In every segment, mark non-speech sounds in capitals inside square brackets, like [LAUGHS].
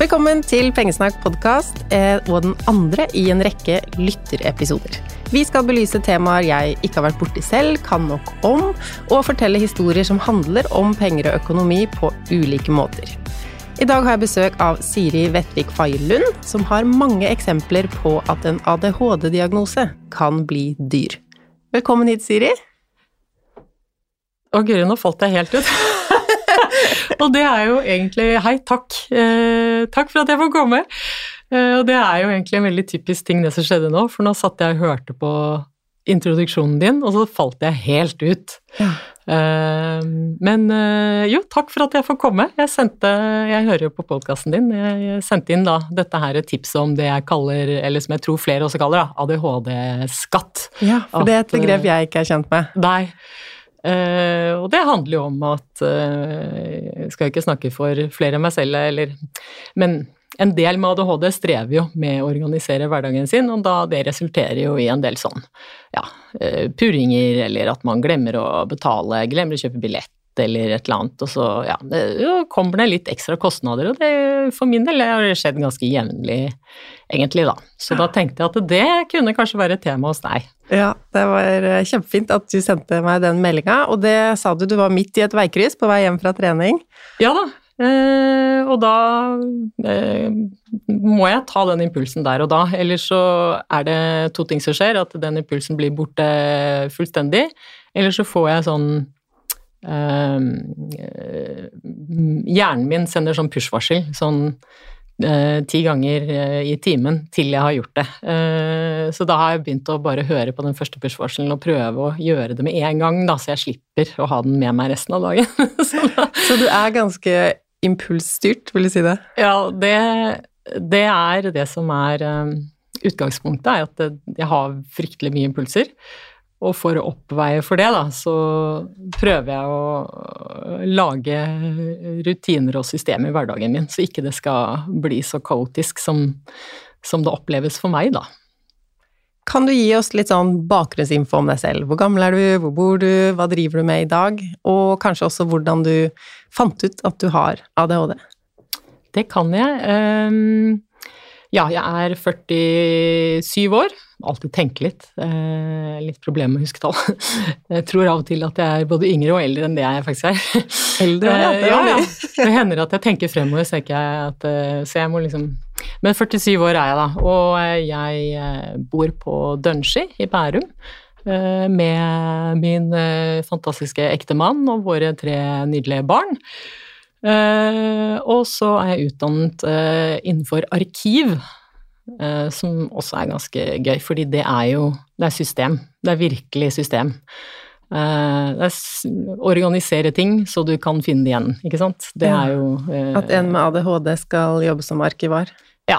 Velkommen til Pengesnakk podkast og den andre i en rekke lytterepisoder. Vi skal belyse temaer jeg ikke har vært borti selv, kan nok om, og fortelle historier som handler om penger og økonomi på ulike måter. I dag har jeg besøk av Siri Vettvik Faye som har mange eksempler på at en ADHD-diagnose kan bli dyr. Velkommen hit, Siri. Å guri, nå falt jeg helt ut. Og det er jo egentlig Hei, takk. Eh, takk for at jeg får komme. Eh, og det er jo egentlig en veldig typisk ting det som skjedde nå, for nå satt jeg og hørte på introduksjonen din, og så falt jeg helt ut. Ja. Eh, men eh, jo, takk for at jeg får komme. Jeg sendte Jeg hører jo på podkasten din. Jeg sendte inn da dette her tipset om det jeg kaller, eller som jeg tror flere også kaller, ADHD-skatt. Ja, for det er et begrep jeg ikke er kjent med. Nei. Uh, og det handler jo om at uh, Jeg skal ikke snakke for flere enn meg selv, eller Men en del med ADHD strever jo med å organisere hverdagen sin, og da det resulterer jo i en del sånn ja, uh, purringer, eller at man glemmer å betale, glemmer å kjøpe billett eller et eller annet, og så ja, det, kommer det litt ekstra kostnader, og det for min del har det skjedd ganske jevnlig, egentlig, da. Så da tenkte jeg at det kunne kanskje være et tema hos deg. Ja, det var eh, kjempefint at du sendte meg den meldinga, og det sa du du var midt i et veikryss på vei hjem fra trening. Ja da, eh, og da eh, må jeg ta den impulsen der og da, ellers så er det to ting som skjer, at den impulsen blir borte fullstendig, eller så får jeg sånn Hjernen min sender sånn push-varsel, sånn eh, ti ganger eh, i timen til jeg har gjort det. Eh, så da har jeg begynt å bare høre på den første push-varselen og prøve å gjøre det med en gang, da, så jeg slipper å ha den med meg resten av dagen. [LAUGHS] så, så, du er ganske impulsstyrt, vil du si det? Ja, det, det er det som er utgangspunktet, er at jeg har fryktelig mye impulser. Og for å oppveie for det, da, så prøver jeg å lage rutiner og systemer i hverdagen min, så ikke det skal bli så kaotisk som, som det oppleves for meg, da. Kan du gi oss litt sånn bakgrunnsinfo om deg selv? Hvor gammel er du, hvor bor du, hva driver du med i dag? Og kanskje også hvordan du fant ut at du har ADHD? Det kan jeg. Um ja, jeg er 47 år. Alltid tenke litt. Eh, litt problemer med husketall. [LAUGHS] Jeg tror av og til at jeg er både yngre og eldre enn det jeg faktisk er. [LAUGHS] Eldre, ja. Ja, ja. det hender at jeg tenker fremover, så, jeg at, eh, så jeg må liksom Men 47 år er jeg, da. Og jeg eh, bor på Dønski i Bærum. Med min fantastiske ektemann og våre tre nydelige barn. Og så er jeg utdannet innenfor arkiv, som også er ganske gøy, fordi det er jo det er system. Det er virkelig system. det er organisere ting så du kan finne det igjen, ikke sant. Det er jo At en med ADHD skal jobbe som arkivar? Ja.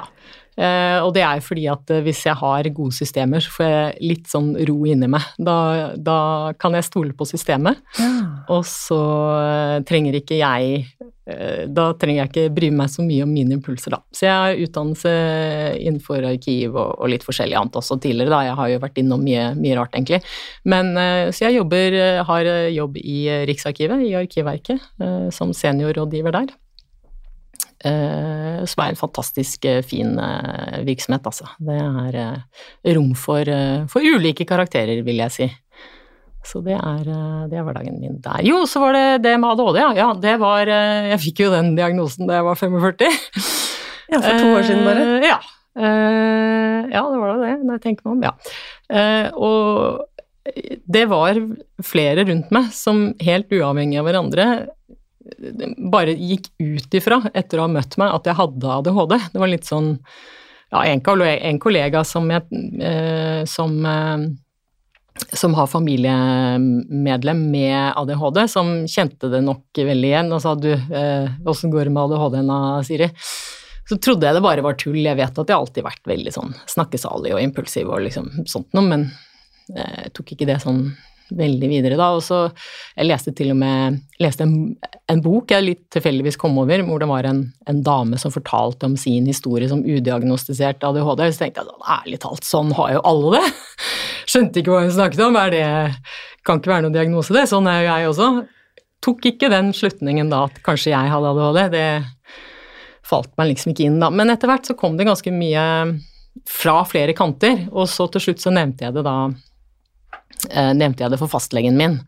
Uh, og det er fordi at uh, hvis jeg har gode systemer, så får jeg litt sånn ro inni meg. Da, da kan jeg stole på systemet, ja. og så uh, trenger ikke jeg Da trenger jeg ikke bry meg så mye om mine impulser, da. Så jeg har utdannelse innenfor arkiv og, og, litt forskjellig annet også tidligere, da. Jeg har jo vært innom mye, mye rart, egentlig. Men så jeg jobber, har jobb i Riksarkivet, i Arkivverket, som seniorrådgiver der. Eh, som er en fantastisk eh, fin eh, virksomhet, altså. Det er rom for, for ulike karakterer, vil jeg si. Så det er, det er, hverdagen min der. Jo, så var det det med ADHD, ja. ja. Det var Jeg fikk jo den diagnosen da jeg var 45. Ja, for to år siden bare? Ja. Ja, det var det, når jeg tenker meg om. Ja. Og det var flere rundt meg som helt uavhengig av hverandre bare gikk ut ifra, etter å ha møtt meg, at jeg hadde ADHD. Det var litt sånn Ja, en kollega, som jeg eh, som, eh, som har familiemedlem med ADHD, som kjente det nok veldig igjen og sa du, åssen eh, går det med ADHD-en da, Siri? Så trodde jeg det bare var tull. Jeg vet at jeg alltid har vært veldig sånn snakkesalig og impulsiv og liksom sånt noe, men jeg tok ikke det sånn veldig videre da. Og så jeg leste til og med leste en, en bok jeg litt tilfeldigvis kom over, hvor det var en, en, dame som fortalte om sin historie som udiagnostisert ADHD. Så tenkte jeg sånn, ærlig talt, sånn har jo alle det. [LAUGHS] Skjønte ikke hva hun snakket om. Er det Kan ikke være noen diagnose, det. Sånn er jo jeg også. Tok ikke den slutningen da at kanskje jeg hadde ADHD. Det falt meg liksom ikke inn, da. Men etter hvert så kom det ganske mye fra flere kanter, og så til slutt så nevnte jeg det da Nevnte jeg det for fastlegen min.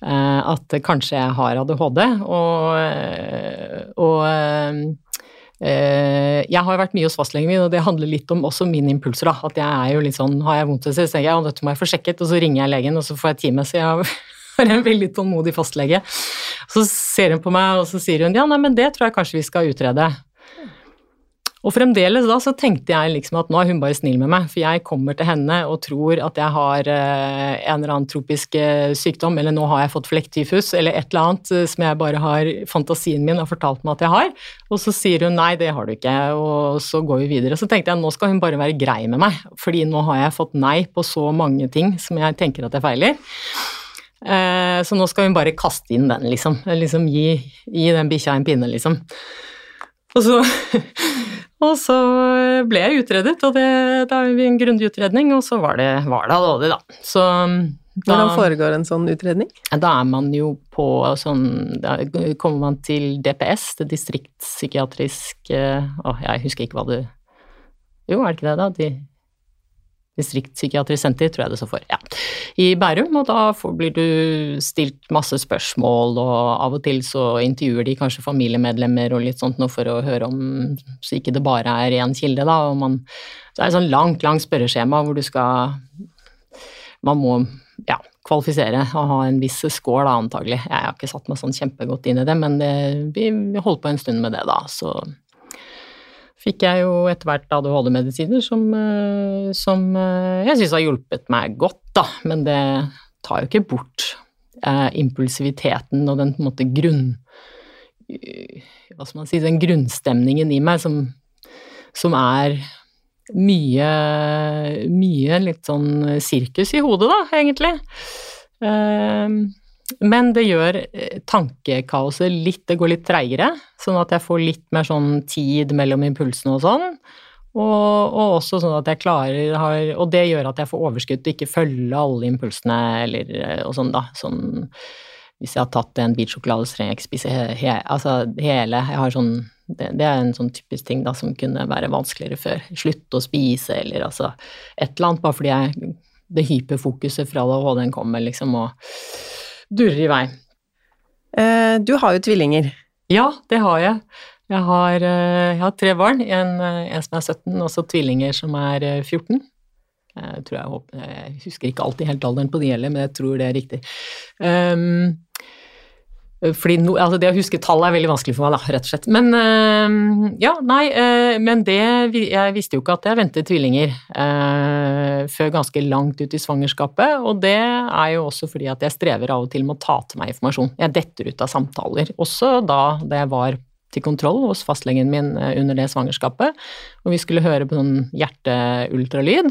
Eh, at kanskje jeg har ADHD, og, eh, og eh, eh, jeg har vært mye hos fastlegen min, og det handler litt om også mine impulser. da, At jeg er jo litt sånn Har jeg vondt et sted, så tenker jeg at dette må jeg få sjekket, og så ringer jeg legen, og så får jeg time. Så jeg [LAUGHS] har en veldig tålmodig fastlege. Så ser hun på meg, og så sier hun ja, nei, men det tror jeg kanskje vi skal utrede. Og fremdeles da så tenkte jeg liksom at nå er hun bare snill med meg, for jeg kommer til henne og tror at jeg har eh, en eller annen tropisk eh, sykdom, eller nå har jeg fått flekktyfus, eller et eller annet eh, som jeg bare har fantasien min har fortalt meg at jeg har. Og så sier hun nei, det har du ikke, og så går vi videre. Så tenkte jeg nå skal hun bare være grei med meg, fordi nå har jeg fått nei på så mange ting som jeg tenker at jeg feiler. Så nå skal hun bare kaste inn den, liksom. liksom gi, gi den bikkja en pinne, liksom. Og så Og så ble jeg utredet, og det, da vi en grundig utredning, og så var det, var det ADHD, da. Så da, Hvordan foregår en sånn utredning? Da er man jo på sånn Da kommer man til DPS, det distriktspsykiatriske Å, jeg husker ikke hva du Jo, er det ikke det, da? De distriktspsykiatrisk senter, tror jeg det står for, ja, i Bærum. Og da får, blir du stilt masse spørsmål, og av og til så intervjuer de kanskje familiemedlemmer og litt sånt noe for å høre om Så ikke det bare er én kilde, da. Og man, så er det et sånn langt, langt spørreskjema hvor du skal Man må ja, kvalifisere og ha en viss score, da, antagelig. Jeg har ikke satt meg sånn kjempegodt inn i det, men det, vi holdt på en stund med det, da. Så fikk jeg jo etter hvert ADHD-medisiner som, eh, som, eh, jeg syns har hjulpet meg godt, da, men det tar jo ikke bort eh, impulsiviteten og den på en måte grunn... Hva skal man si, den grunnstemningen i meg som, som er mye, mye litt sånn sirkus i hodet, da, egentlig. Uh, men det gjør eh, tankekaoset litt Det går litt treigere, sånn at jeg får litt mer sånn tid mellom impulsene og sånn. Og, og, også sånn at jeg klarer har, Og det gjør at jeg får overskudd til ikke følge alle impulsene eller eh, og sånn, da. Sånn hvis jeg har tatt en bit sjokolade, så trenger jeg ikke spise he, altså hele. Jeg har sånn det, det, er en sånn typisk ting da som kunne være vanskeligere før. Slutte å spise eller altså et eller annet, bare fordi jeg Det hyperfokuset fra ADHD-en kommer, liksom, og durrer i vei. Eh, du har jo tvillinger. Ja, det har jeg. Jeg har, eh, jeg har tre barn. En, eh, en, som er 17, og så tvillinger som er 14. Jeg, tror jeg, jeg, husker ikke alltid helt alderen på de heller, men jeg tror det er riktig. Um, fordi no, altså det å huske tall er veldig vanskelig for meg, da, rett og slett. Men øh, ja, nei, øh, men det Jeg visste jo ikke at jeg ventet tvillinger øh, før ganske langt ut i svangerskapet, og det er jo også fordi at jeg strever av og til med å ta til meg informasjon. Jeg detter ut av samtaler, også da da jeg var til kontroll hos fastlegen min under det svangerskapet, og vi skulle høre på sånn hjerteultralyd.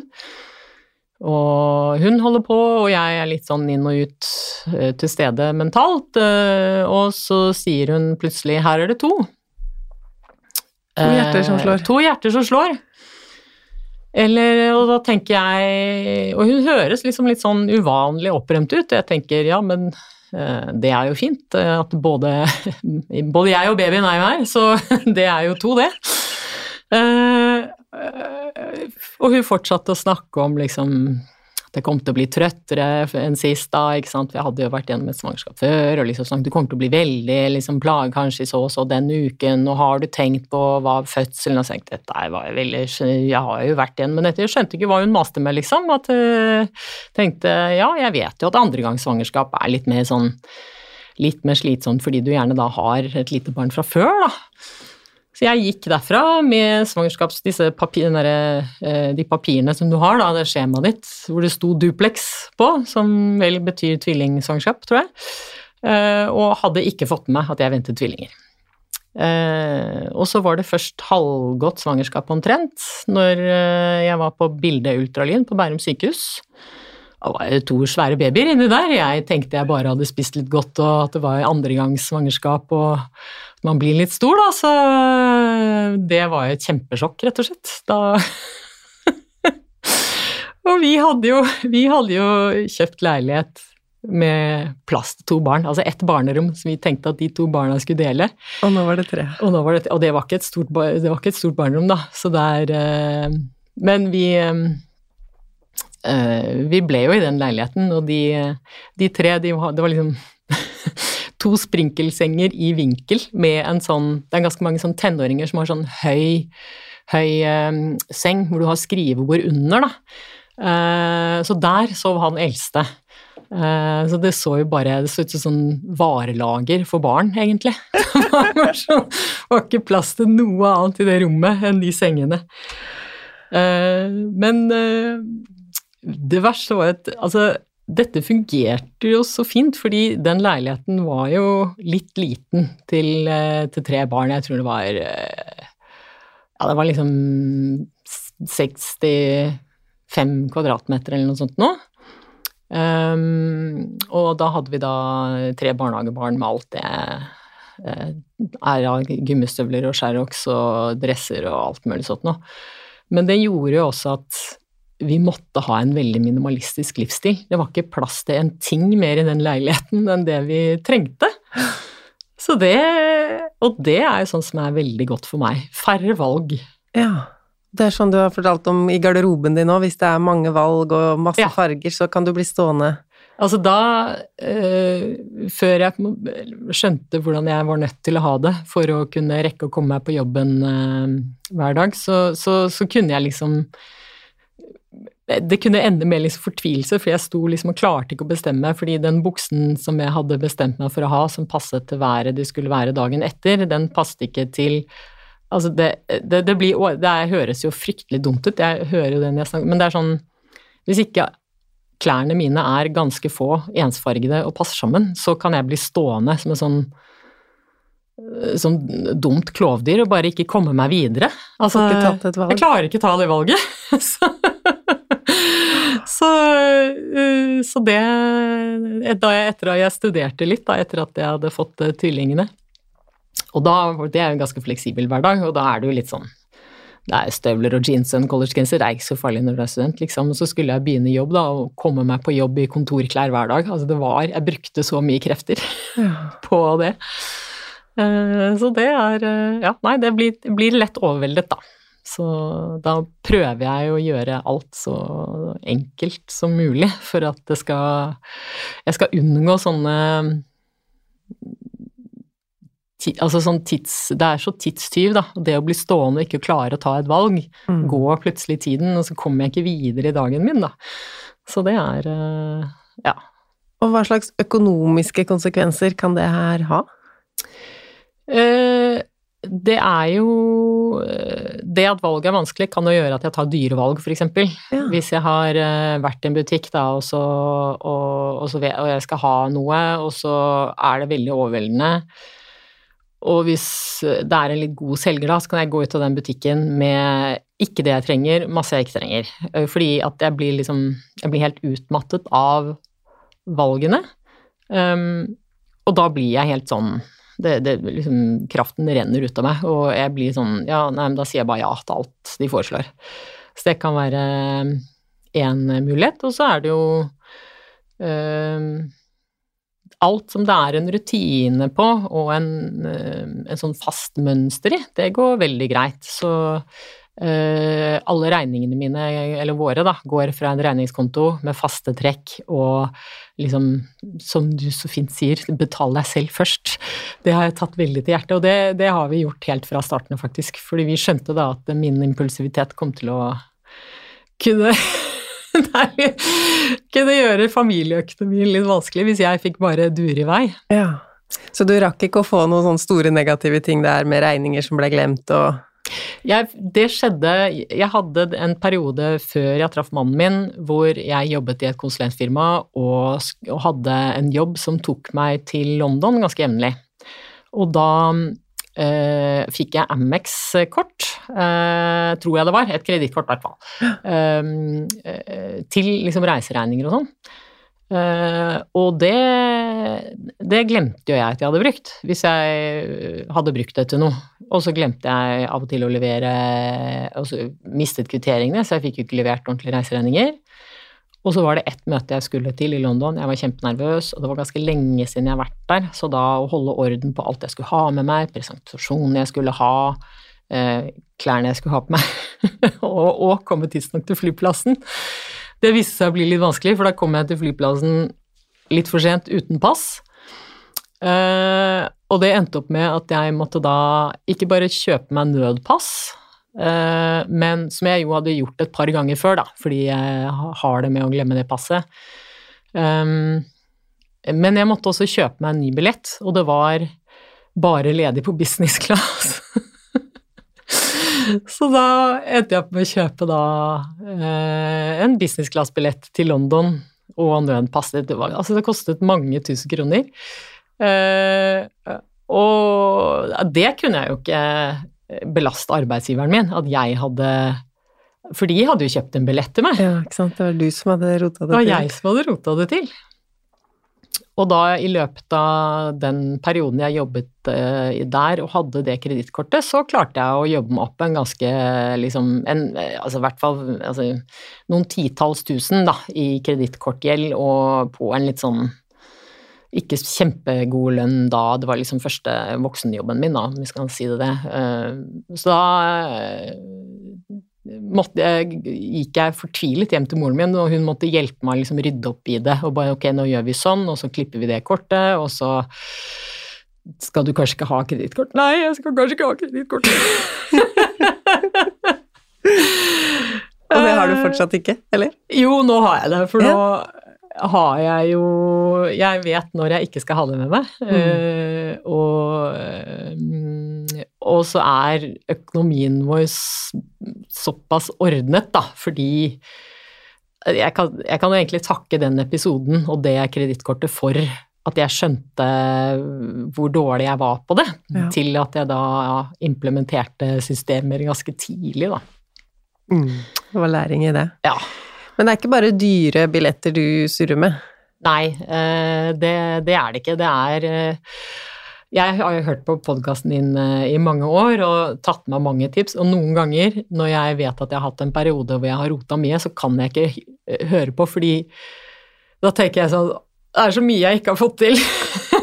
Og hun holder på, og jeg er litt sånn inn og ut uh, til stede mentalt. Uh, og så sier hun plutselig 'her er det to'. To hjerter som slår. Uh, to hjerter som slår. Eller, og da tenker jeg Og hun høres liksom litt sånn uvanlig opprømt ut. Jeg tenker ja, men det er jo fint at både, [LAUGHS] både jeg og babyen er jo her, så [LAUGHS] det er jo to, det. Og hun fortsatte å snakke om liksom jeg kom til å bli trøttere enn sist, da, ikke sant, jeg hadde jo vært gjennom et svangerskap før, og liksom sånn, du kommer til å bli veldig liksom plaget kanskje så og så den uken, og har du tenkt på hva fødselen Og så tenkte dette var veldig Jeg har jo vært igjen, men dette jeg skjønte ikke hva hun maste med, liksom. At uh, tenkte ja, jeg vet jo at andregangssvangerskap er litt mer sånn litt mer slitsomt fordi du gjerne da har et lite barn fra før, da. Så jeg gikk derfra med svangerskaps... Disse papir, der, eh, de papirene som du har, da, det skjemaet ditt, hvor det sto duplex på, som vel betyr tvillingsvangerskap, tror jeg, eh, og hadde ikke fått med meg at jeg ventet tvillinger. Eh, og så var det først halvgått svangerskap omtrent, når jeg var på bildeultralyd på Bærum sykehus. Det var to svære babyer inni der. Jeg tenkte jeg bare hadde spist litt godt, og at det var andregangs svangerskap, og man blir litt stor, da, så det var jo et kjempesjokk, rett og slett. Da [LAUGHS] Og vi hadde, jo, vi hadde jo kjøpt leilighet med plass til to barn. Altså ett barnerom som vi tenkte at de to barna skulle dele. Og nå var det tre. Og, var det, og det, var ikke et stort, det var ikke et stort barnerom, da. Så det er eh, Men vi eh, Vi ble jo i den leiligheten, og de, de tre, de var, det var liksom [LAUGHS] to sprinkelsenger i vinkel med en sånn Det er ganske mange sånn tenåringer som har sånn høy, høy eh, seng hvor du har skrivebord under, da. Eh, så der sov han eldste. Eh, så det så jo bare Det så ut som sånn varelager for barn, egentlig. [LAUGHS] Det var, så, var ikke plass til noe annet i det rommet enn de sengene. Eh, men eh, det verste var at altså, dette fungerte jo så fint, fordi den leiligheten var jo litt liten til, til tre barn. Jeg tror det var Ja, det var liksom 65 kvadratmeter eller noe sånt nå. Um, og da hadde vi da tre barnehagebarn med alt det uh, er av gummistøvler og Sherrox og dresser og alt mulig sånt noe. Men det gjorde jo også at vi måtte ha en veldig minimalistisk livsstil. Det var ikke plass til en ting mer i den leiligheten enn det vi trengte. Så det Og det er jo sånn som er veldig godt for meg. Færre valg. Ja. Det er sånn du har fortalt om i garderoben din òg, hvis det er mange valg og masse ja. farger, så kan du bli stående Altså da, øh, før jeg skjønte hvordan jeg var nødt til å ha det for å kunne rekke å komme meg på jobben øh, hver dag, så, så, så, kunne jeg liksom Det kunne ende med liksom fortvilelse, for jeg sto liksom og klarte ikke å bestemme, fordi den buksen som jeg hadde bestemt meg for å ha, som passet til været det skulle være dagen etter, den passet ikke til Altså, det, det, det blir Det høres jo fryktelig dumt ut, jeg hører jo det når jeg snakker, men det er sånn Hvis ikke klærne mine er ganske få, ensfargede og passer sammen, så kan jeg bli stående som en sånn sånn dumt klovdyr og bare ikke komme meg videre. Altså, jeg klarer ikke ta det valget. [LAUGHS] så, [LAUGHS] så, så, det da jeg, Etter at jeg studerte litt, da, etter at jeg hadde fått tvillingene, og da, det er jo en ganske fleksibel hverdag, og da er det jo litt sånn det er støvler og jeans og en collegegenser, det er ikke så farlig når du er student, liksom. Så skulle jeg begynne jobb, da, og komme meg på jobb i kontorklær hver dag. Altså det var Jeg brukte så mye krefter [LAUGHS] på det. Eh, så det er eh, Ja, nei, det blir, blir lett overveldet, da. Så da prøver jeg å gjøre alt så enkelt som mulig for at det skal Jeg skal unngå sånne altså sånn tids, Det er så tidstyv, da. Det å bli stående og ikke klare å ta et valg. Mm. Går plutselig tiden, og så kommer jeg ikke videre i dagen min, da. Så det er eh, ja. Og hva slags økonomiske konsekvenser kan det her ha? Eh, det er jo eh, Det at valget er vanskelig, kan jo gjøre at jeg tar dyre valg, f.eks. Ja. Hvis jeg har vært i en butikk da, og, så, og, og, så, og jeg skal ha noe, og så er det veldig overveldende og hvis det er en litt god selger, da, så kan jeg gå ut av den butikken med ikke det jeg trenger, masse jeg ikke trenger. Eh, fordi at jeg blir liksom Jeg blir helt utmattet av valgene. Um, og da blir jeg helt sånn det, det, liksom, Kraften renner ut av meg, og jeg blir sånn Ja, nei, men da sier jeg bare ja til alt de foreslår. Så det kan være én mulighet. Og så er det jo øh, alt som det er en rutine på og en, øh, en sånn fast mønster i, det går veldig greit. Så uh, alle regningene mine, eller våre, da, går fra en regningskonto med faste trekk og liksom, som du så fint sier, betal deg selv først. Det har jeg tatt veldig til hjertet, og det, det har vi gjort helt fra starten faktisk. Fordi vi skjønte da at min impulsivitet kom til å kunne [LAUGHS] Nei, kunne gjøre familieøkonomien litt vanskelig hvis jeg fikk bare dure i vei. Ja. Så du rakk ikke å få noen sånne store negative ting der med regninger som ble glemt og jeg, det skjedde Jeg hadde en periode før jeg traff mannen min, hvor jeg jobbet i et konsulentfirma og, og hadde en jobb som tok meg til London ganske jevnlig. Og da Uh, fikk jeg Amex-kort, uh, tror jeg det var, et kredittkort i hvert fall, uh, til liksom reiseregninger og sånn. Og det, det glemte jo jeg at jeg hadde brukt, hvis jeg hadde brukt det til noe. Og så glemte jeg av og til å levere Og så mistet kvitteringene, så jeg fikk jo ikke levert ordentlige reiseregninger. Og så var det ett møte jeg skulle til i London. Jeg var kjempenervøs, og det var ganske lenge siden jeg har vært der. Så da å holde orden på alt jeg skulle ha med meg, presentasjonen jeg skulle ha, uh, klærne jeg skulle ha på meg, [LAUGHS] og, og komme tidsnok til flyplassen, det viste seg å bli litt vanskelig, for da kom jeg til flyplassen litt for sent uten pass. Eh, og det endte opp med at jeg måtte da ikke bare kjøpe meg nødpass, Eh, men som jeg jo hadde gjort et par ganger før, da, fordi jeg har det med å glemme det passet. Um, men jeg måtte også kjøpe meg en ny billett, og det var bare ledig på business class. [LAUGHS] Så da endte jeg opp med å kjøpe da eh, en business class-billett til London og nødpass. Det, var, altså det kostet mange tusen kroner. Eh, og det kunne jeg jo ikke belaste arbeidsgiveren min at jeg hadde For de hadde jo kjøpt en billett til meg. Ja, ikke sant. Det var du som hadde rota det til. Det var jeg som hadde rota det til. Og da i løpet av den perioden jeg jobbet uh, der og hadde det kredittkortet, så klarte jeg å jobbe meg opp en ganske liksom en, Altså i hvert fall altså, noen titalls tusen da, i kredittkortgjeld og på en litt sånn ikke kjempegod lønn da, det var liksom første voksenjobben min, da, om vi skal si det det. Eh, så da eh, måtte gikk jeg fortvilet hjem til moren min, og hun måtte hjelpe meg å liksom rydde opp i det. Og bare ok, nå gjør vi sånn, og så klipper vi det kortet, og så skal du kanskje ikke ha kredittkort? Nei, jeg skal kanskje ikke ha kredittkort. [LAUGHS] og det har du fortsatt ikke, eller? Jo, nå har jeg det, for nå har jeg jo Jeg vet når jeg ikke skal ha det med meg. Mm. Uh, og, uh, og, så er økonomien vår såpass ordnet, da, fordi jeg kan, jeg kan egentlig takke den episoden og det kredittkortet for at jeg skjønte hvor dårlig jeg var på det, ja. til at jeg da implementerte systemer ganske tidlig, da. Mm. Det var læring i det. Ja. Men det er ikke bare dyre billetter du surrer med? Nei, eh, det, det er det ikke. Det er eh, jeg har jo hørt på podkasten din eh, i mange år og tatt med mange tips, og noen ganger når jeg vet at jeg har hatt en periode hvor jeg har rota mye, så kan jeg ikke høre på, fordi da tenker jeg sånn Det er så mye jeg ikke har fått til.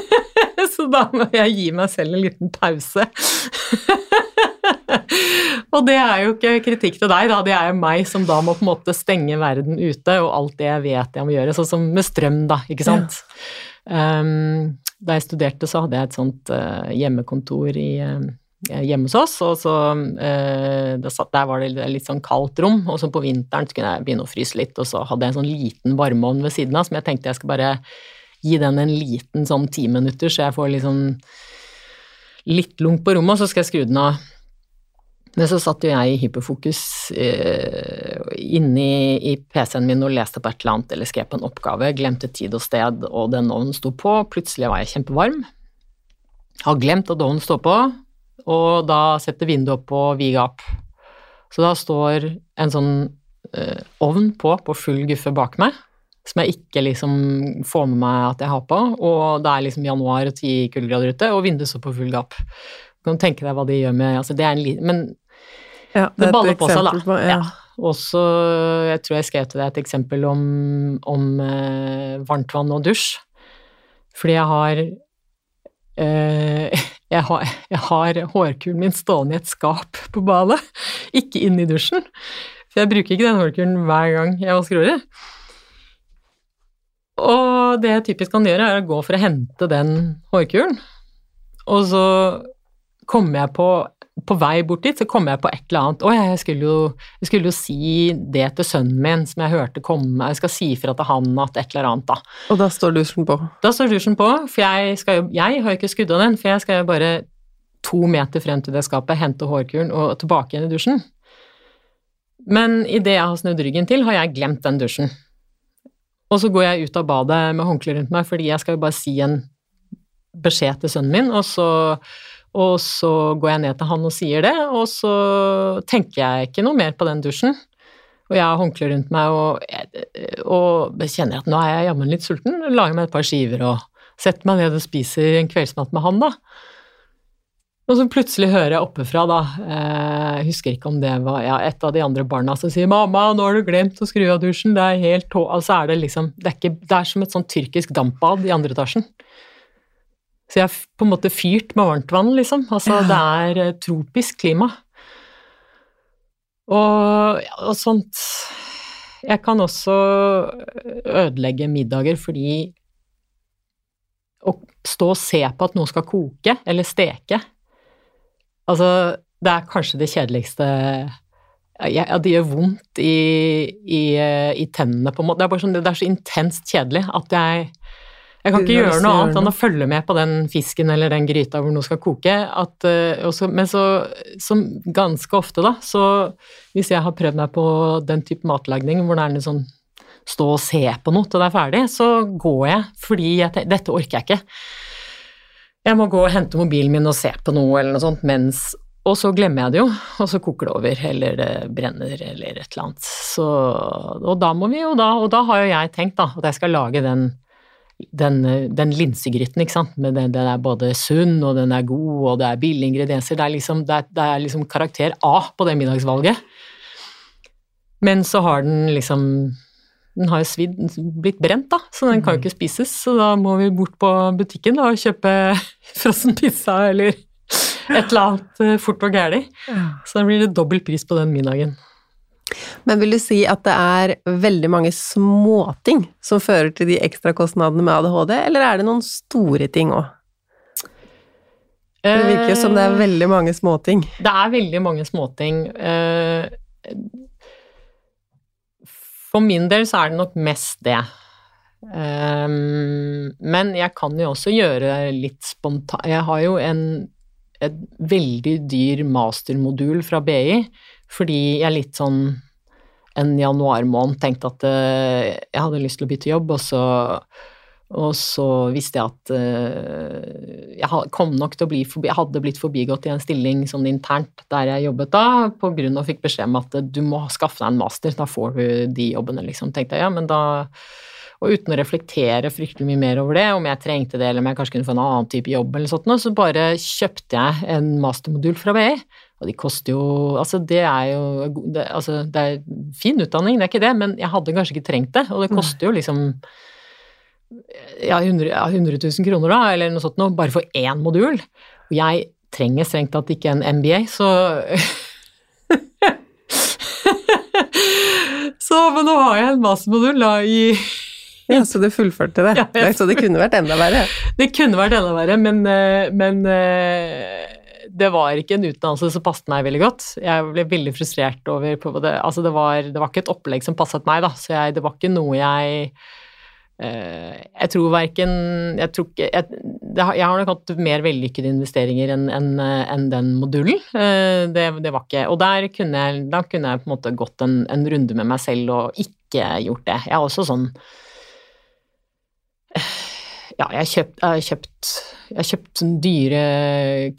[LAUGHS] så da må jeg gi meg selv en liten pause. [LAUGHS] Og det er jo ikke kritikk til deg, da. Det er jo meg som da må på en måte stenge verden ute, og alt det jeg vet jeg må gjøre. Sånn som med strøm, da, ikke sant. Ja. Um, da jeg studerte, så hadde jeg et sånt uh, hjemmekontor i uh, hjemme hos oss, og så uh, Der var det litt sånn kaldt rom, og så på vinteren så kunne jeg begynne å fryse litt, og så hadde jeg en sånn liten varmeovn ved siden av som jeg tenkte jeg skal bare gi den en liten sånn ti minutter, så jeg får liksom litt lunk på rommet, og så skal jeg skru den av men så satt jo jeg i hyperfokus eh, inni i PC-en min og leste på et eller annet eller skrev på en oppgave, glemte tid og sted, og den ovnen sto på. Plutselig var jeg kjempevarm. Har glemt at ovnen står på, og da setter vinduet opp på vi gap. Så da står en sånn eh, ovn på på full guffe bak meg, som jeg ikke liksom får med meg at jeg har på, og det er liksom januar og ti kuldegrader ute, og vinduet står på full gap. Du kan tenke deg hva de gjør med altså det er en Men ja, det, det baller på seg, da. På, ja. ja. Også, jeg tror jeg skrev til deg et eksempel om, om eh, varmtvann og dusj. Fordi jeg har eh, [LAUGHS] jeg har, jeg har hårkulen min stående i et skap på badet, [LAUGHS] ikke inne i dusjen. For jeg bruker ikke den hårkulen hver gang jeg vasker håret. Og det jeg typisk kan gjøre, er å gå for å hente den hårkulen, og så kommer jeg på på vei bort dit, så kom jeg på et eller annet Å, jeg skulle, jo, jeg skulle jo si det til sønnen min som jeg hørte komme, jeg skal si fra til han at et eller annet, da. Og da står dusjen på? Da står dusjen på, for jeg, skal jo, jeg har jo ikke skudd av den, for jeg skal jo bare to meter frem til det skapet, hente hårkuren og tilbake igjen i dusjen. Men idet jeg har snudd ryggen til, har jeg glemt den dusjen. Og så går jeg ut av badet med håndkle rundt meg, fordi jeg skal jo bare si en beskjed til sønnen min, og så og så går jeg ned til han og sier det, og så tenker jeg ikke noe mer på den dusjen. Og jeg har håndkle rundt meg og, og kjenner at nå er jeg jammen litt sulten. Lager meg et par skiver og setter meg ned og spiser en kveldsmat med han, da. Og så plutselig hører jeg oppefra, da, eh, jeg husker ikke om det var ja, et av de andre barna som sier 'mamma, nå har du glemt å skru av dusjen', det er helt tå... Altså er det liksom det er, ikke, det er som et sånn tyrkisk dampbad i andre etasjen. Så jeg har på en måte fyrt med varmtvann, liksom. Altså Ja. det er eh, tropisk klima. Og, og sånt Jeg kan også ødelegge middager fordi å stå og se på at noe skal koke eller steke Altså, det er kanskje det kjedeligste ja, Det gjør vondt i, i, i tennene, på en måte. Det er, bare sånn, det er så intenst kjedelig at jeg jeg kan ikke gjøre noe annet enn å følge med på den fisken eller den gryta hvor noe skal koke. At, eh, og men så, som ganske ofte, da, så hvis jeg har prøvd meg på den type matlagning hvor det er litt sånn stå og se på noe til det er ferdig, så går jeg fordi jeg dette orker jeg ikke. Jeg må gå og hente mobilen min og se på noe eller noe sånt mens Og så glemmer jeg det jo, og så koker det over, eller det brenner, eller et eller annet. Så, og da må vi jo da Og da har jo jeg tenkt da, at jeg skal lage den den, den linsegryten, ikke sant. Men den, den er både sunn, og den er god, og det er billige ingredienser. Det er liksom, det er, det er liksom karakter A på det middagsvalget. Men så har den liksom Den har jo svidd, blitt brent, da, så den kan jo ikke spises. Så da må vi bort på butikken da, og kjøpe [LAUGHS] frossen pizza eller et eller annet eh, fort og gæli. Så da blir det dobbel pris på den middagen. Men vil du si at det er veldig mange småting som fører til de ekstrakostnadene med ADHD, eller er det noen store ting òg? Det virker jo som det er Eh, veldig mange småting. Det er veldig mange småting. Eh, For min del så er det nok mest det. Eh, Men jeg kan jo også gjøre litt spontan... Jeg har jo en et veldig dyr mastermodul fra BI, fordi jeg litt sånn en januarmåned tenkte at eh, jeg hadde lyst til å bytte jobb, og så og så visste jeg at eh, jeg kom nok til å bli forbi, jeg hadde blitt forbigått i en stilling sånn internt der jeg jobbet da, på grunn av fikk beskjed om at eh, du må skaffe deg en master, da får du de jobbene, liksom. Tenkte jeg, ja, men da Og uten å reflektere fryktelig mye mer over det, om jeg trengte det, eller om jeg kanskje kunne få en annen type jobb eller sånt så bare kjøpte jeg en mastermodul fra BI. Og de koster jo Altså, det er jo det, Altså, det er fin utdanning, det er ikke det, men jeg hadde kanskje ikke trengt det, og det koster jo liksom ja, 100, ja, 100 000 kroner da, eller noe sånt noe, bare for én modul. Og jeg trenger strengt tatt ikke en MBA, så [LAUGHS] Så, men nå har jeg en mastermodul da i [LAUGHS] Ja, så du fullførte det. Ja, Så det kunne vært enda verre. Det kunne vært enda verre, men, eh, men eh, det var ikke en utdannelse som passet meg veldig godt. Jeg ble veldig frustrert over det. Altså, det var, det var ikke et opplegg som passet meg, da, så jeg, det var ikke noe jeg Uh, Jeg tror verken Jeg tror ikke jeg, har- jeg har nok hatt mer vellykkede investeringer enn en, en den modulen. Uh, det, det var ikke Og der kunne jeg, da kunne jeg på en måte gått en, en runde med meg selv og ikke gjort det. Jeg er også sånn ja, jeg har kjøpt, jeg kjøpt, jeg kjøpt sånn dyre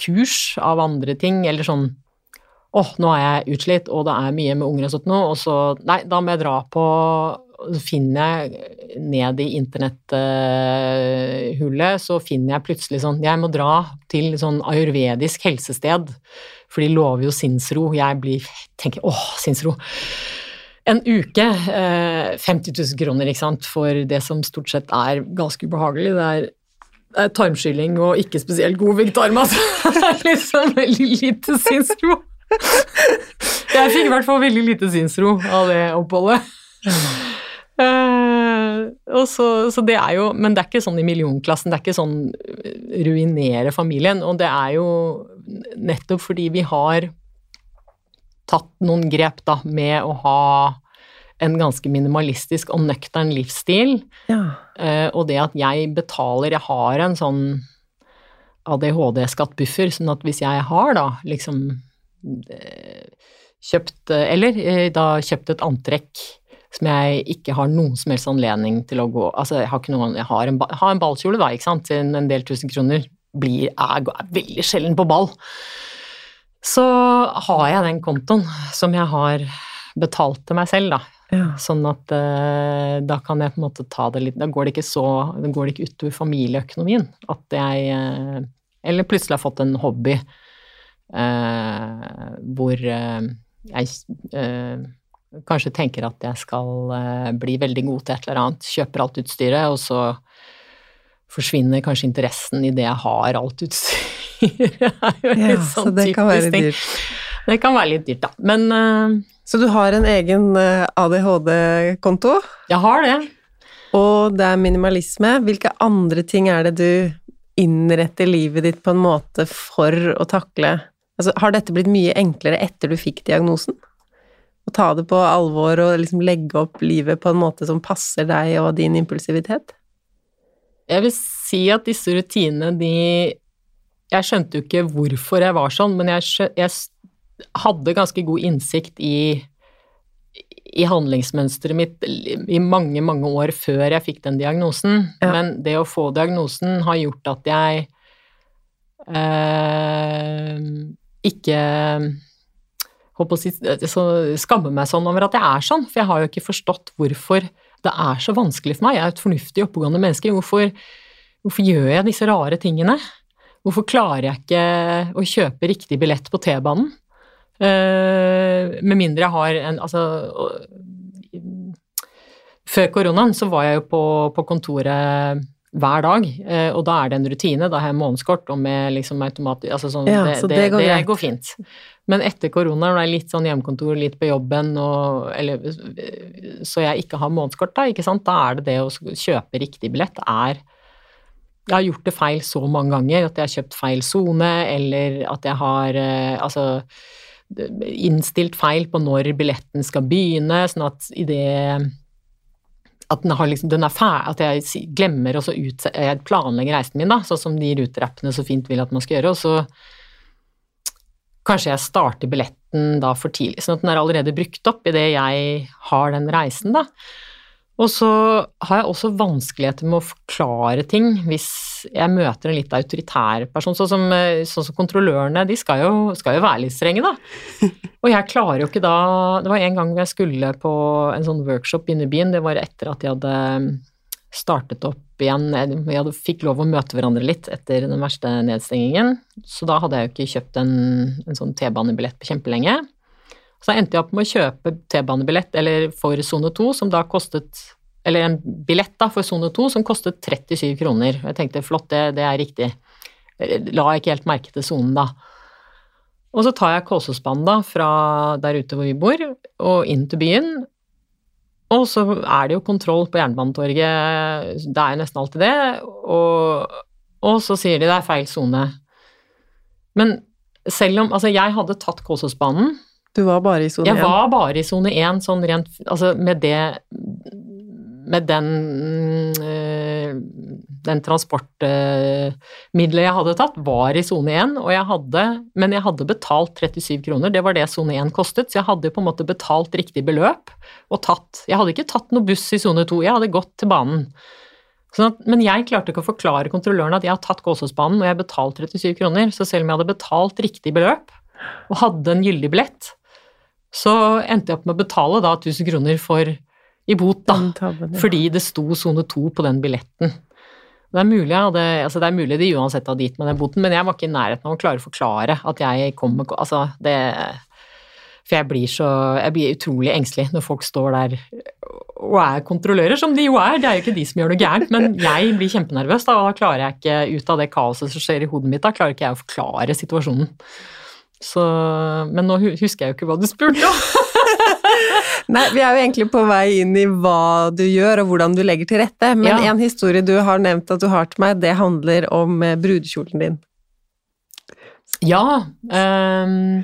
kurs av andre ting, eller sånn åh, nå er jeg utslitt, og det er mye med unger og sånt nå, og så Nei, da må jeg dra på Så finner jeg ned i internetthullet, så finner jeg plutselig sånn Jeg må dra til sånn ayurvedisk helsested, for de lover jo sinnsro. Jeg blir tenker åh, sinnsro en uke, eh, 50 000 kroner, ikke sant, for det som stort sett er ganske ubehagelig. Det er, tarmskylling og ikke spesielt god vegetarmat. [LAUGHS] det er liksom veldig lite sinnsro. Jeg fikk i hvert fall veldig lite sinnsro av det oppholdet. Uh, så, så det er jo, men det er ikke sånn i millionklassen, det er ikke sånn ruinere familien. Og det er jo nettopp fordi vi har tatt noen grep da, med å ha en ganske minimalistisk og nøktern livsstil, Ja. eh, og det at jeg betaler Jeg har en sånn ADHD-skattbuffer, sånn at hvis jeg har da liksom eh, kjøpt eh, Eller da kjøpt et antrekk som jeg ikke har noen som helst anledning til å gå Altså, jeg har ikke noen Jeg har en, har en ballkjole, da, ikke sant, til en- en del tusen kroner. Blir, er, er veldig sjelden på ball. Så har jeg den kontoen som jeg har betalt til meg selv, da. Ja. Sånn at eh, da kan jeg på en måte ta det litt Da går det ikke så Da går det ikke utover familieøkonomien at jeg eh, Eller plutselig har fått en hobby eh, hvor eh, jeg eh, kanskje tenker at jeg skal eh, bli veldig god til et eller annet, kjøper alt utstyret, og så forsvinner kanskje interessen i det jeg har alt utstyret. [LAUGHS] ja, så det kan være dyrt. Det kan være litt dyrt, da. Men uh, Så du har en egen ADHD-konto? Jeg har det. Og det er minimalisme. Hvilke andre ting er det du innretter livet ditt på en måte for å takle Altså, har dette blitt mye enklere etter du fikk diagnosen? Å ta det på alvor og liksom legge opp livet på en måte som passer deg og din impulsivitet? Jeg vil si at disse rutinene, de Jeg skjønte jo ikke hvorfor jeg var sånn, men jeg, jeg hadde ganske god innsikt i i handlingsmønsteret mitt i mange, mange år før jeg fikk den diagnosen. Ja. Men det å få diagnosen har gjort at jeg eh, ikke håper å si, så skammer meg sånn over at jeg er sånn, for jeg har jo ikke forstått hvorfor det er så vanskelig for meg. Jeg er et fornuftig, oppegående menneske. Hvorfor, hvorfor gjør jeg disse rare tingene? Hvorfor klarer jeg ikke å kjøpe riktig billett på T-banen? Uh, med mindre jeg har en Altså Før koronaen så var jeg jo på, på kontoret hver dag, uh, og da er det en rutine. Da har jeg månedskort og med liksom automat... Altså sånn, ja, det, så det, det, går, det går, fint. Men etter korona, når det er litt sånn hjemmekontor, litt på jobben, og, eller, så jeg ikke har månedskort, da, da er det det å kjøpe riktig billett er jeg har gjort det feil så mange ganger at jeg har kjøpt feil sone, eller at jeg har Altså innstilt feil på når billetten skal begynne, sånn at i det at den, liksom, den er fæ, at jeg glemmer å planlegge reisen min, da, sånn som de ruterappene så fint vil at man skal gjøre, og så kanskje jeg starter billetten da for tidlig, sånn at den er allerede brukt opp idet jeg har den reisen, da. Og så har jeg også vanskeligheter med å forklare ting hvis jeg møter en litt autoritær person. Sånn som, eh, sånn som kontrollørene, de skal jo, skal jo, være litt strenge, da. [LAUGHS] Og jeg klarer jo ikke da Det var en gang jeg skulle på en sånn workshop inne i byen, det var etter at de hadde startet opp igjen Vi hadde, fikk lov å møte hverandre litt etter den verste nedstengingen. Så da hadde jeg jo ikke kjøpt en, en sånn T-banebillett på kjempelenge. Så endte jeg opp med å kjøpe T-banebillett eller for sone 2, som da kostet Eller en billett da for sone 2 som kostet 37 kroner. Jeg tenkte flott, det, det er riktig. La ikke helt merke til sonen da. Og så tar jeg Kolsåsbanen da fra der ute hvor vi bor, og inn til byen. Og så er det jo kontroll på Jernbanetorget, det er jo nesten alltid det. Og, og så sier de det er feil sone. Men selv om Altså, jeg hadde tatt Kolsåsbanen du var bare i sone 1? Jeg var bare i sone 1, sånn rent Altså med det Med den øh, Den transportmiddelet jeg hadde tatt, var i sone 1, og jeg hadde Men jeg hadde betalt 37 kroner, det var det sone 1 kostet, så jeg hadde på en måte betalt riktig beløp og tatt Jeg hadde ikke tatt noe buss i sone 2, jeg hadde gått til banen. Sånn at, men jeg klarte ikke å forklare kontrolløren at jeg har tatt Gåsåsbanen og jeg har betalt 37 kroner, så selv om jeg hadde betalt riktig beløp og hadde en gyldig billett, så endte jeg opp med å betale da 1000 kroner for i bot, da. Tabben, ja. Fordi det sto sone 2 på den billetten. Det er, mulig, hadde, altså det er mulig de uansett hadde gitt meg den boten, men jeg var ikke i nærheten av å klare å forklare at jeg kom med Altså, det For jeg blir så Jeg blir utrolig engstelig når folk står der og er kontrollører, som de jo er. Det er jo ikke de som gjør noe gærent, men jeg blir kjempenervøs, da, og da klarer jeg ikke, ut av det kaoset som skjer i hodet mitt, da klarer ikke jeg å forklare situasjonen. Så, men nå husker jeg jo ikke hva du spurte om. [LAUGHS] Nei, vi er jo egentlig på vei inn i hva du gjør og hvordan du legger til rette. Men ja. en historie du har nevnt at du har til meg, det handler om eh, brudekjolen din. Ja, um,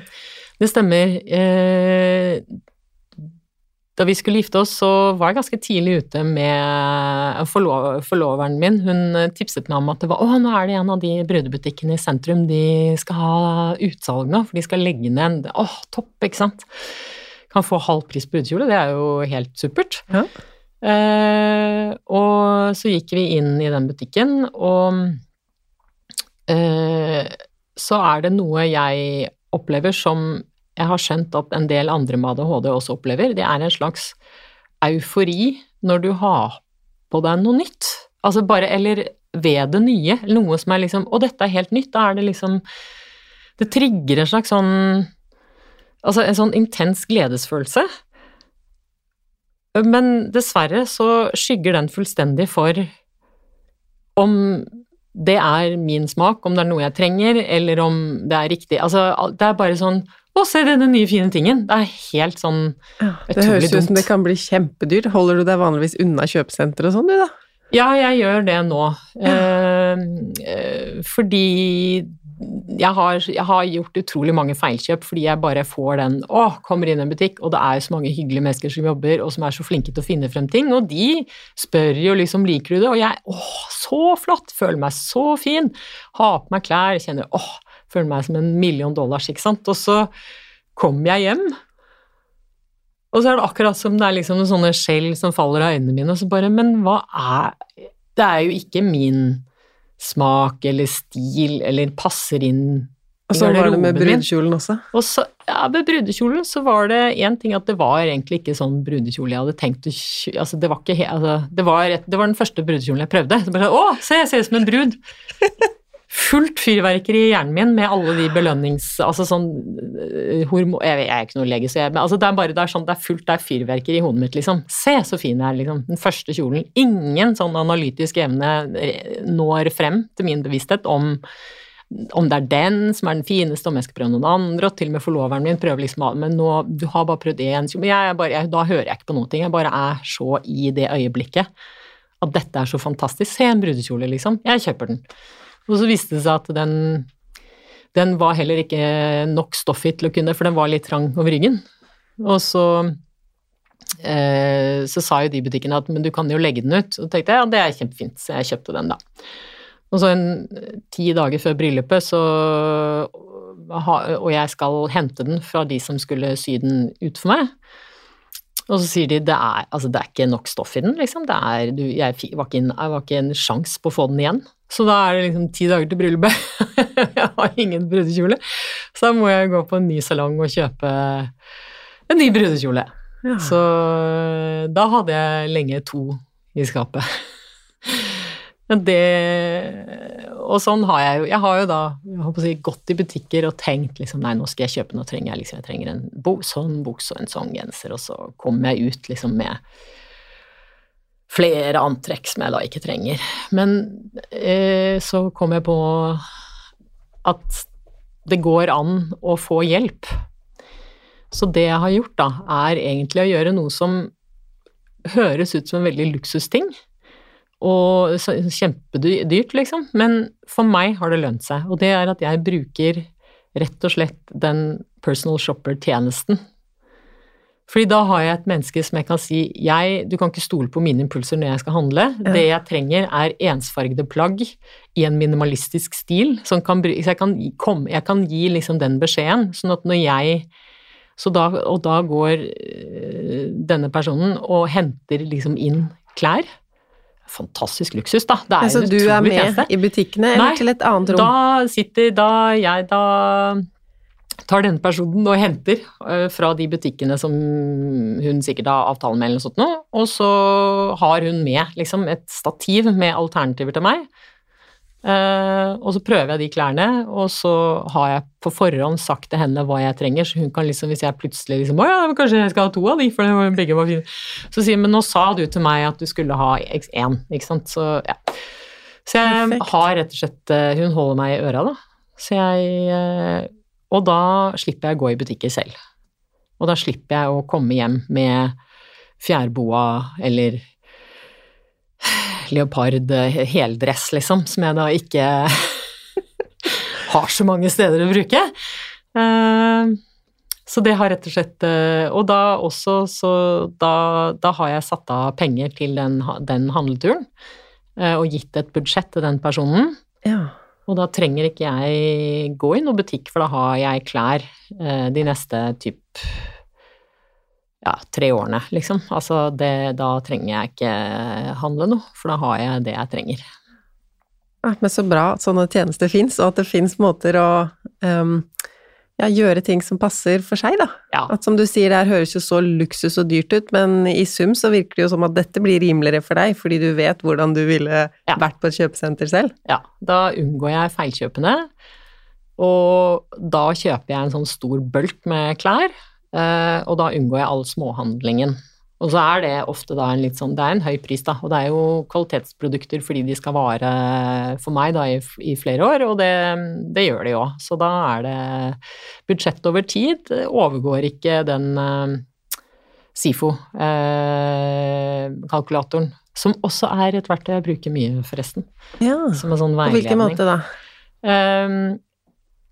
det stemmer. Uh, da vi skulle gifte oss, så var jeg ganske tidlig ute med forlo forloveren min. Hun eh, tipset meg om at det var å, nå er det en av de brudebutikkene i sentrum, de skal ha utsalg nå, for de skal legge ned en Å, topp, ikke sant. Kan få halv pris på brudekjole, det er jo helt supert. Ja. Eh, og så gikk vi inn i den butikken, og eh, så er det noe jeg opplever som jeg har skjønt at en del andre med ADHD også opplever, det er en slags eufori når du har på deg noe nytt. Altså bare, eller ved det nye, noe som er liksom Og dette er helt nytt. Da er det liksom Det trigger en slags sånn Altså en sånn intens gledesfølelse. Men dessverre så skygger den fullstendig for om det er min smak, om det er noe jeg trenger, eller om det er riktig. Altså, det er bare sånn Å, se denne nye, fine tingen! Det er helt sånn Ja, det høres ut som det kan bli kjempedyrt. Holder du deg vanligvis unna kjøpesenter og sånn, du da? Ja, jeg gjør det nå. Ja. eh, fordi jeg har, jeg har gjort utrolig mange feilkjøp fordi jeg bare får den Å, kommer inn i en butikk, og det er så mange hyggelige mennesker som jobber, og som er så flinke til å finne frem ting, og de spør jo liksom liker du det, og jeg Å, så flott! Føler meg så fin! Har på meg klær, kjenner Åh, føler meg som en million dollars, ikke sant? Og så kommer jeg hjem. Og så er det akkurat som det er liksom noen sånne skjell som faller av øynene mine, og så bare Men hva er Det er jo ikke min smak eller stil eller passer inn Og så var det med brudekjolen også. Og så, ja, med brudekjolen så var det én ting at det var egentlig ikke sånn brudekjole jeg hadde tenkt å. Altså, det var ikke altså, det, var det var den første brudekjolen jeg prøvde. Så bare Å, se, jeg ser ut som en brud! Fullt fyrverkeri i hjernen min med alle de belønnings... Altså sånn hormon... Jeg, er ikke noe lege, så jeg Men altså, det er bare det er sånn, det er fullt, det er fyrverkeri i hodet mitt, liksom. Se så fin jeg er, liksom. Den første kjolen. Ingen sånn analytisk evne eh, når frem til min bevissthet om om det er den som er den fineste, om jeg skal prøve noen andre, og til og med forloveren min prøver liksom Men nå, du har bare prøvd én da hører jeg ikke på noen ting. Jeg bare er så i det øyeblikket at dette er så fantastisk. Se en brudekjole, liksom. Jeg kjøper den. Og så viste det seg at den den var heller ikke nok stoff i til å kunne, for den var litt trang over ryggen. Og så eh, så sa jo de butikkene at men du kan jo legge den ut. Og tenkte jeg ja, det er kjempefint, så jeg kjøpte den da. Og så en ti dager før bryllupet, så Og jeg skal hente den fra de som skulle sy den ut for meg. Og så sier de det er, altså det er ikke nok stoff i den, liksom. Det er, du, jeg, var ikke en, jeg var ikke en sjans på å få den igjen. Så da er det liksom ti dager til bryllupet. [LAUGHS] jeg har ingen brudekjole. Så da må jeg gå på en ny salong og kjøpe en ny brudekjole. Ja. Så da hadde jeg lenge to i skapet. Det Og sånn har jeg jo Jeg har jo da jeg si, gått i butikker og tenkt liksom Nei, nå skal jeg kjøpe, nå trenger jeg liksom Jeg trenger en bo, sånn bukse og en sånn genser, og så kommer jeg ut liksom med flere antrekk som jeg da ikke trenger. Men eh, så kom jeg på at det går an å få hjelp. Så det jeg har gjort, da, er egentlig å gjøre noe som høres ut som en veldig luksusting. Og kjempedyrt, liksom. Men for meg har det lønt seg. Og det er at jeg bruker rett og slett den personal shopper-tjenesten. Fordi da har jeg et menneske som jeg kan si jeg, Du kan ikke stole på mine impulser når jeg skal handle. Det jeg trenger, er ensfargede plagg i en minimalistisk stil. Som kan, jeg kan, gi- jeg kan gi liksom den beskjeden, sånn at når jeg så da, Og da går øh, denne personen og henter liksom inn klær. Fantastisk luksus, da. Det er Altså, en du er med tjeneste. i butikkene, eller Nei, til et annet rom? Da sitter da jeg da tar denne personen og henter øh, fra de butikkene som hun sikkert har avtale med eller noe sånt noe, og så har hun med liksom et stativ med alternativer til meg. Eh, og så prøver jeg de klærne, og så har jeg på forhånd sagt til henne hva jeg trenger, så hun kan liksom, hvis jeg plutselig liksom Å ja, kanskje jeg skal ha to av de, for det var- begge var fine. Så sier hun, men nå sa du til meg at du skulle ha én, ikke sant, så ja. Så jeg Perfekt. har rett og slett eh, Hun holder meg i øra, da. Så jeg eh, Og da slipper jeg å gå i butikker selv. Og da slipper jeg å komme hjem med fjærboa eller leopard eh, heldress, liksom, som jeg da ikke [LAUGHS] har så mange steder å bruke. Eh, Så det har rett og slett eh, Og da også, så da, da har jeg satt av penger til den, den handleturen. Og gitt et budsjett til den personen. Ja. Og da trenger ikke jeg gå i noen butikk, for da har jeg klær de neste typ ja, tre årene, liksom. Altså det, da trenger jeg ikke handle noe, for da har jeg det jeg trenger. Men så bra at sånne tjenester fins, og at det fins måter å um, ja, gjøre ting som passer for seg, da. Ja. At som du sier, det her høres jo så luksus og dyrt ut, men i sum så virker det jo som at dette blir rimeligere for deg, fordi du vet hvordan du ville Ja. vært på et kjøpesenter selv. Ja, da unngår jeg feilkjøpene. Og da kjøper jeg en sånn stor bølt med klær, og da unngår jeg all småhandlingen. Og så er det ofte da en litt sånn Det er en høy pris, da, og det er jo kvalitetsprodukter fordi de skal vare for meg da i, i flere år, og det, det gjør de jo. Så da er det budsjett over tid overgår ikke den uh, SIFO-kalkulatoren. Uh, som også er et verktøy jeg bruker mye, forresten. Ja, som en sånn veiledning. På hvilken måte da? Um,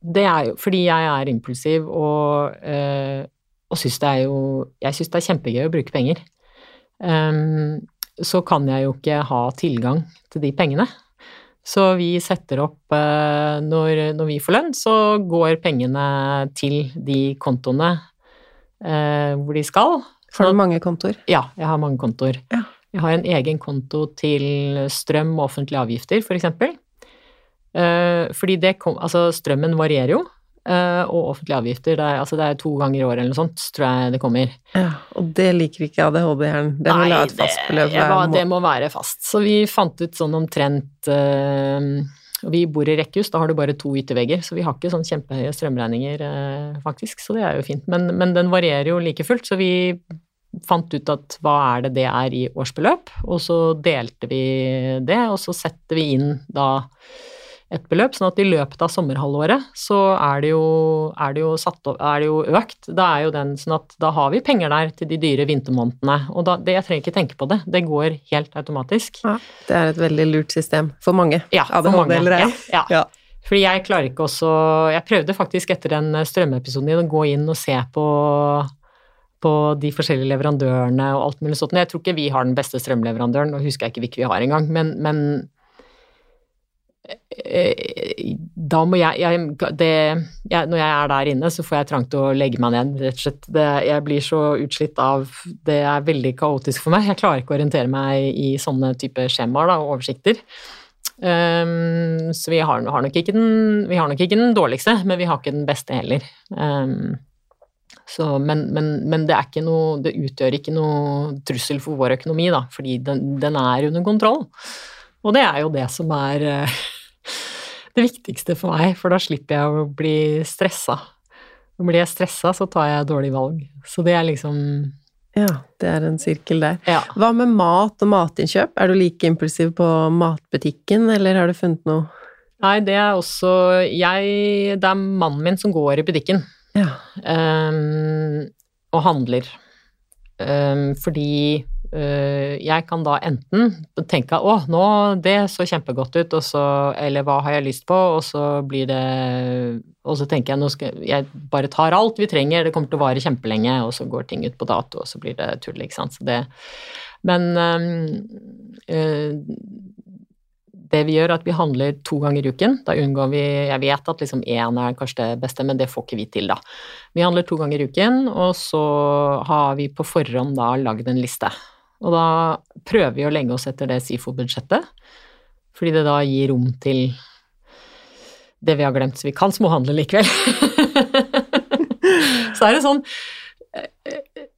det er jo fordi jeg er impulsiv og uh, og syns det er jo Jeg syns det er kjempegøy å bruke penger. Um, så kan jeg jo ikke ha tilgang til de pengene. Så vi setter opp uh, når, når, vi får lønn, så går pengene til de kontoene uh, hvor de skal. Har du mange kontoer? Ja, jeg har mange kontoer. Ja. Jeg har en egen konto til strøm og offentlige avgifter, for eksempel. Uh, fordi det altså strømmen varierer jo. Uh, og offentlige avgifter. Det er, altså det er, to ganger i året eller noe sånt, tror jeg det kommer. Ja, Og det liker ikke ADHD-hjernen? Det vil ha et fast beløp? Det, det må være fast. Så vi fant ut sånn omtrent uh, Vi bor i rekkehus, da har du bare to yttervegger, så vi har ikke sånn kjempehøye strømregninger, uh, faktisk. Så det er jo fint. Men, men den varierer jo like fullt, så vi fant ut at hva er det det er i årsbeløp, og så delte vi det, og så setter vi inn da et beløp, sånn at i løpet av sommerhalvåret så er det jo, er det jo, satt, er det jo økt. Da er jo den sånn at da har vi penger der til de dyre vintermånedene. Og da, det, jeg trenger ikke tenke på det, det går helt automatisk. Ja, det er et veldig lurt system for mange. Ja, for mange. Ja, ja. ja. Fordi jeg klarer ikke også Jeg prøvde faktisk etter den strømepisoden din å gå inn og se på på de forskjellige leverandørene og alt mulig sånt. Jeg tror ikke vi har den beste strømleverandøren, og husker jeg ikke hvilken vi har engang, men, men da må jeg, jeg, det, jeg, Når jeg er der inne, så får jeg trang til å legge meg ned, rett og slett. Det, jeg blir så utslitt av Det er veldig kaotisk for meg. Jeg klarer ikke å orientere meg i sånne type skjemaer og oversikter. Um, så vi har, har, den, vi har nok ikke den dårligste, men vi har ikke den beste heller. Um, så, men, men, men, det, noe, det utgjør ikke noe trussel for vår økonomi, da, fordi den, den er under kontroll. Og det er jo det som er uh, det viktigste for meg, for da slipper jeg å bli stressa. Blir jeg stressa, så tar jeg dårlige valg. Så det er liksom Ja, det er en sirkel der. Ja. Hva med mat og matinnkjøp? Er du like impulsiv på matbutikken, eller har du funnet noe Nei, det er også Jeg Det er mannen min som går i butikken. Ja. Um, og handler. Um, fordi jeg kan da enten tenke å, nå, det så kjempegodt ut, og så, eller hva har jeg lyst på, og så blir det Og så tenker jeg nå skal jeg bare tar alt vi trenger, det kommer til å vare kjempelenge, og så går ting ut på dato, og så blir det tull, ikke sant. Så det Men uh, det vi gjør, er at vi handler to ganger i uken. Da unngår vi Jeg vet at liksom én er kanskje det beste, men det får ikke vi til, da. Vi handler to ganger i uken, og så har vi på forhånd da lagd en liste. Og da prøver vi å legge oss etter det SIFO-budsjettet, fordi det da gir rom til det vi har glemt, så vi kan småhandle likevel. [LAUGHS] så er det sånn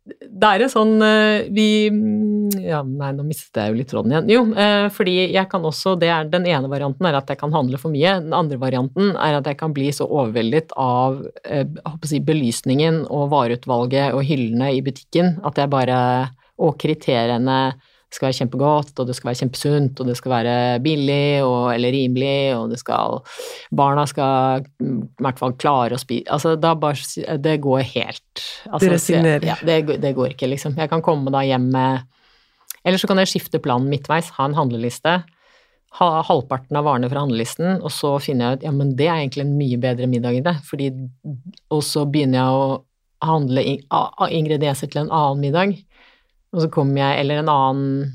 det er en sånn eh, Vi Ja, nei, nå mistet jeg jo litt tråden igjen. Jo, eh, fordi jeg kan også det er, Den ene varianten er at jeg kan handle for mye. Den andre varianten er at jeg kan bli så overveldet av eh, si, belysningen og vareutvalget og hyllene i butikken at jeg bare Og kriteriene skal være kjempegodt, og det skal være kjempesunt, og det skal være billig og, eller rimelig, og det skal Barna skal mm, i hvert fall klare å spise Altså, da bare Det går helt altså, Du resignerer? Ja, det, det, går ikke, liksom. Jeg kan komme da hjem med Eller så kan jeg skifte planen midtveis, ha en handleliste. Ha halvparten av varene fra handlelisten, og så finner jeg ut ja, men det er egentlig en mye bedre middag i det, fordi Og så begynner jeg å handle ingredienser til en annen middag. Og så kom jeg, eller en annen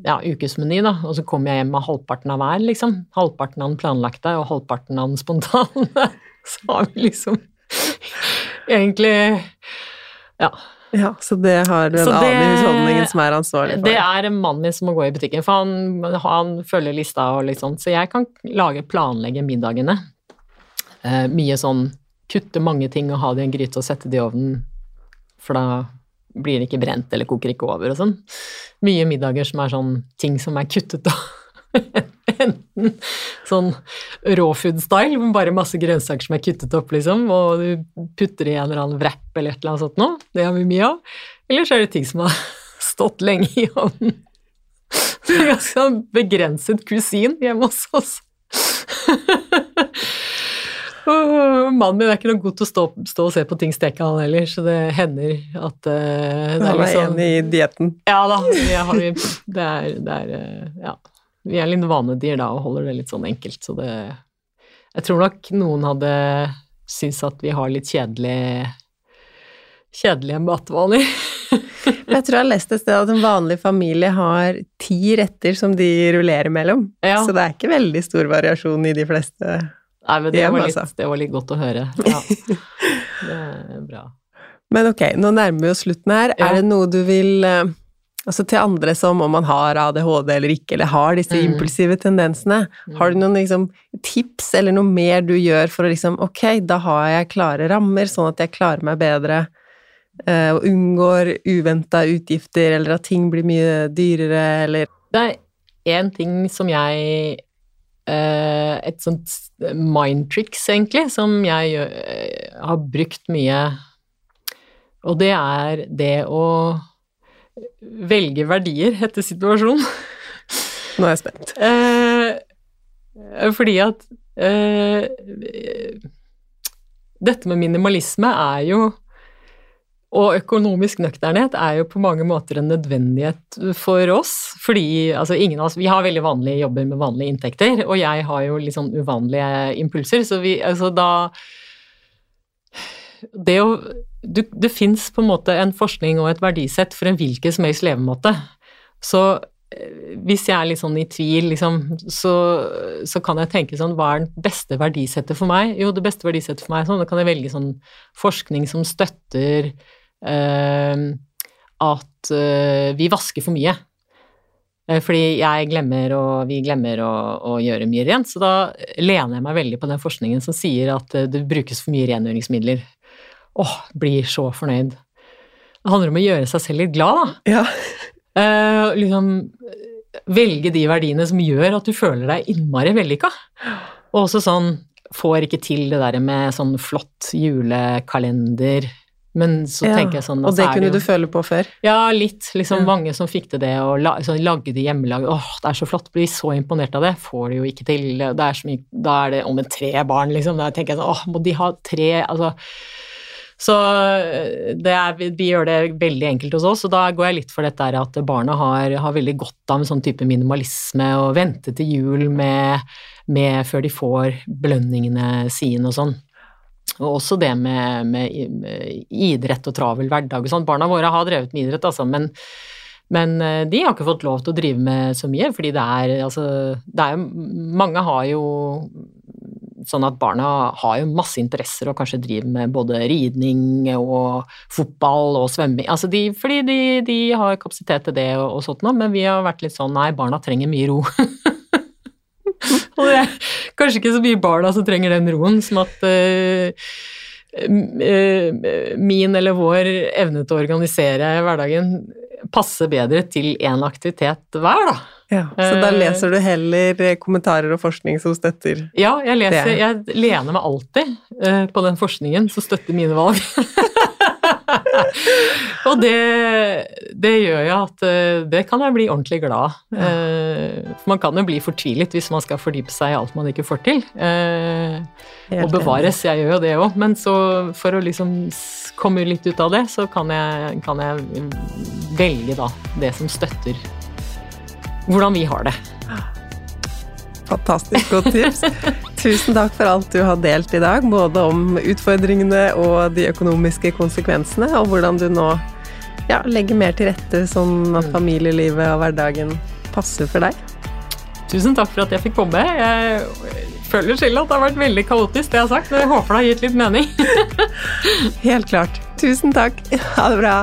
ja, ukesmeny, da, og så kommer jeg hjem med halvparten av hver, liksom. Halvparten av den planlagte og halvparten av den spontane. [LAUGHS] Så har vi liksom egentlig Ja. Ja, Så det har du en det, annen i husholdningen som er ansvarlig for? Det er mannen min som må gå i butikken, for han, han følger lista og litt sånn. Så jeg kan lage, planlegge middagene. Eh, mye sånn kutte mange ting og ha det i en gryte og sette det i ovnen, for da blir det ikke brent eller koker ikke over og sånn. Mye middager som er sånn ting som er kuttet [LAUGHS] Enten sånn rawfood-style, bare masse grønnsaker som er kuttet opp, liksom, og du putter i en eller annen wrap eller et eller annet sånt noe. Det har vi mye av. Eller så er det ting som har [LAUGHS] stått lenge i ovnen. [LAUGHS] Ganske begrenset kusin hjemme hos oss. Mannen min er ikke noe god til å stå, stå og se på ting steke, han heller, så det hender at uh, det Han er enig i dietten? Ja da. Har, det er, det er uh, Ja. Vi er litt vanedyr da og holder det litt sånn enkelt, så det Jeg tror nok noen hadde syntes at vi har litt kjedelig kjedelige matvaner. [LAUGHS] jeg tror jeg har lest et sted at en vanlig familie har ti retter som de rullerer mellom. Ja. Så det er ikke veldig stor variasjon i de fleste Nei, men det, var litt, altså. det var litt godt å høre. Ja. [LAUGHS] Det er bra. Men ok, nå nærmer vi oss slutten her. Ja. Er det noe du vil eh, Altså til andre som om man har ADHD eller ikke, eller har disse mm. impulsive tendensene, mm. har du noen liksom, tips eller noe mer du gjør for å liksom Ok, da har jeg klare rammer, sånn at jeg klarer meg bedre eh, og unngår uventa utgifter, eller at ting blir mye dyrere, eller Det er én ting som jeg et sånt mindtricks, egentlig, som jeg eh, har brukt mye. Og det er det å velge verdier etter situasjonen. [LAUGHS] Nå er jeg spent. Eh, fordi at eh, Dette med minimalisme er jo og økonomisk nøkternhet er jo på mange måter en nødvendighet for oss, fordi altså ingen av oss Vi har veldig vanlige jobber med vanlige inntekter, og jeg har jo litt sånn uvanlige impulser, så vi Altså da Det å du, Det fins på en måte en forskning og et verdisett for en hvilken som helst levemåte. Så eh, hvis jeg er litt sånn i tvil, liksom, så, så, kan jeg tenke sånn Hva er det beste verdisettet for meg? Jo, det beste verdisettet for meg er sånn, da kan jeg velge sånn forskning som støtter at eh, vi vasker for mye. Eh, fordi jeg glemmer og vi glemmer å, å, gjøre mye rent, så da lener jeg meg veldig på den forskningen som sier at eh, det brukes for mye rengjøringsmidler. Åh, blir så fornøyd. Det handler om å gjøre seg selv litt glad, da. Ja. Uh, liksom velge de verdiene som gjør at du føler deg innmari vellykka. Og også sånn får ikke til det der med sånn flott julekalender men så ja, tenker jeg sånn Og det kunne det jo, du føle på før? Ja, litt. Liksom ja. mange som fikk til det, og la, så lagde hjemmelag Åh, det er så flott, blir så imponert av det. Får det jo ikke til. Det er mye, da er det om en tre barn, liksom. Da tenker jeg sånn Åh, må de ha tre Altså så er, vi gjør det veldig enkelt hos oss, og da går jeg litt for dette at barna har, har veldig godt av en sånn type minimalisme og vente til jul med, med før de får belønningene sine og sånn. Og også det med, med, idrett og travel hverdag og sånn. Barna våre har drevet med idrett, altså, men, men, eh, de har ikke fått lov til å drive med så mye, fordi det er altså det er, Mange har jo sånn at barna har jo masse interesser og kanskje driver med både ridning og fotball og svømming. Altså de, fordi de, de har kapasitet til det og, og sånt noe, men vi har vært litt sånn nei, barna trenger mye ro. [LAUGHS] [LAUGHS] Og det er kanskje ikke så mye barna som trenger den roen, som at uh, min eller vår evne til å organisere hverdagen passer bedre til én aktivitet hver, da. Ja, Så da leser du heller kommentarer og forskning som støtter Ja, jeg, leser, jeg lener meg alltid på den forskningen som støtter mine valg. [LAUGHS] [LAUGHS] og det, det, gjør jo at eh, det kan jeg bli ordentlig glad. Ja. Eh, for man kan jo bli fortvilet hvis man skal fordype seg i alt man ikke får til. Eh, og bevares, jeg gjør jo det òg, men så for å liksom komme litt ut av det, så kan jeg, kan jeg velge da det som støtter hvordan vi har det. Fantastisk godt tips. Tusen takk for alt du har delt i dag, både om utfordringene og de økonomiske konsekvensene, og hvordan du nå ja, legger mer til rette sånn at mm. familielivet og hverdagen passer for deg. Tusen takk for at jeg fikk komme. Jeg føler selv at det har vært veldig kaotisk, det jeg har sagt, men jeg håper det har gitt litt mening. [LAUGHS] Helt klart. Tusen takk. Ha det bra.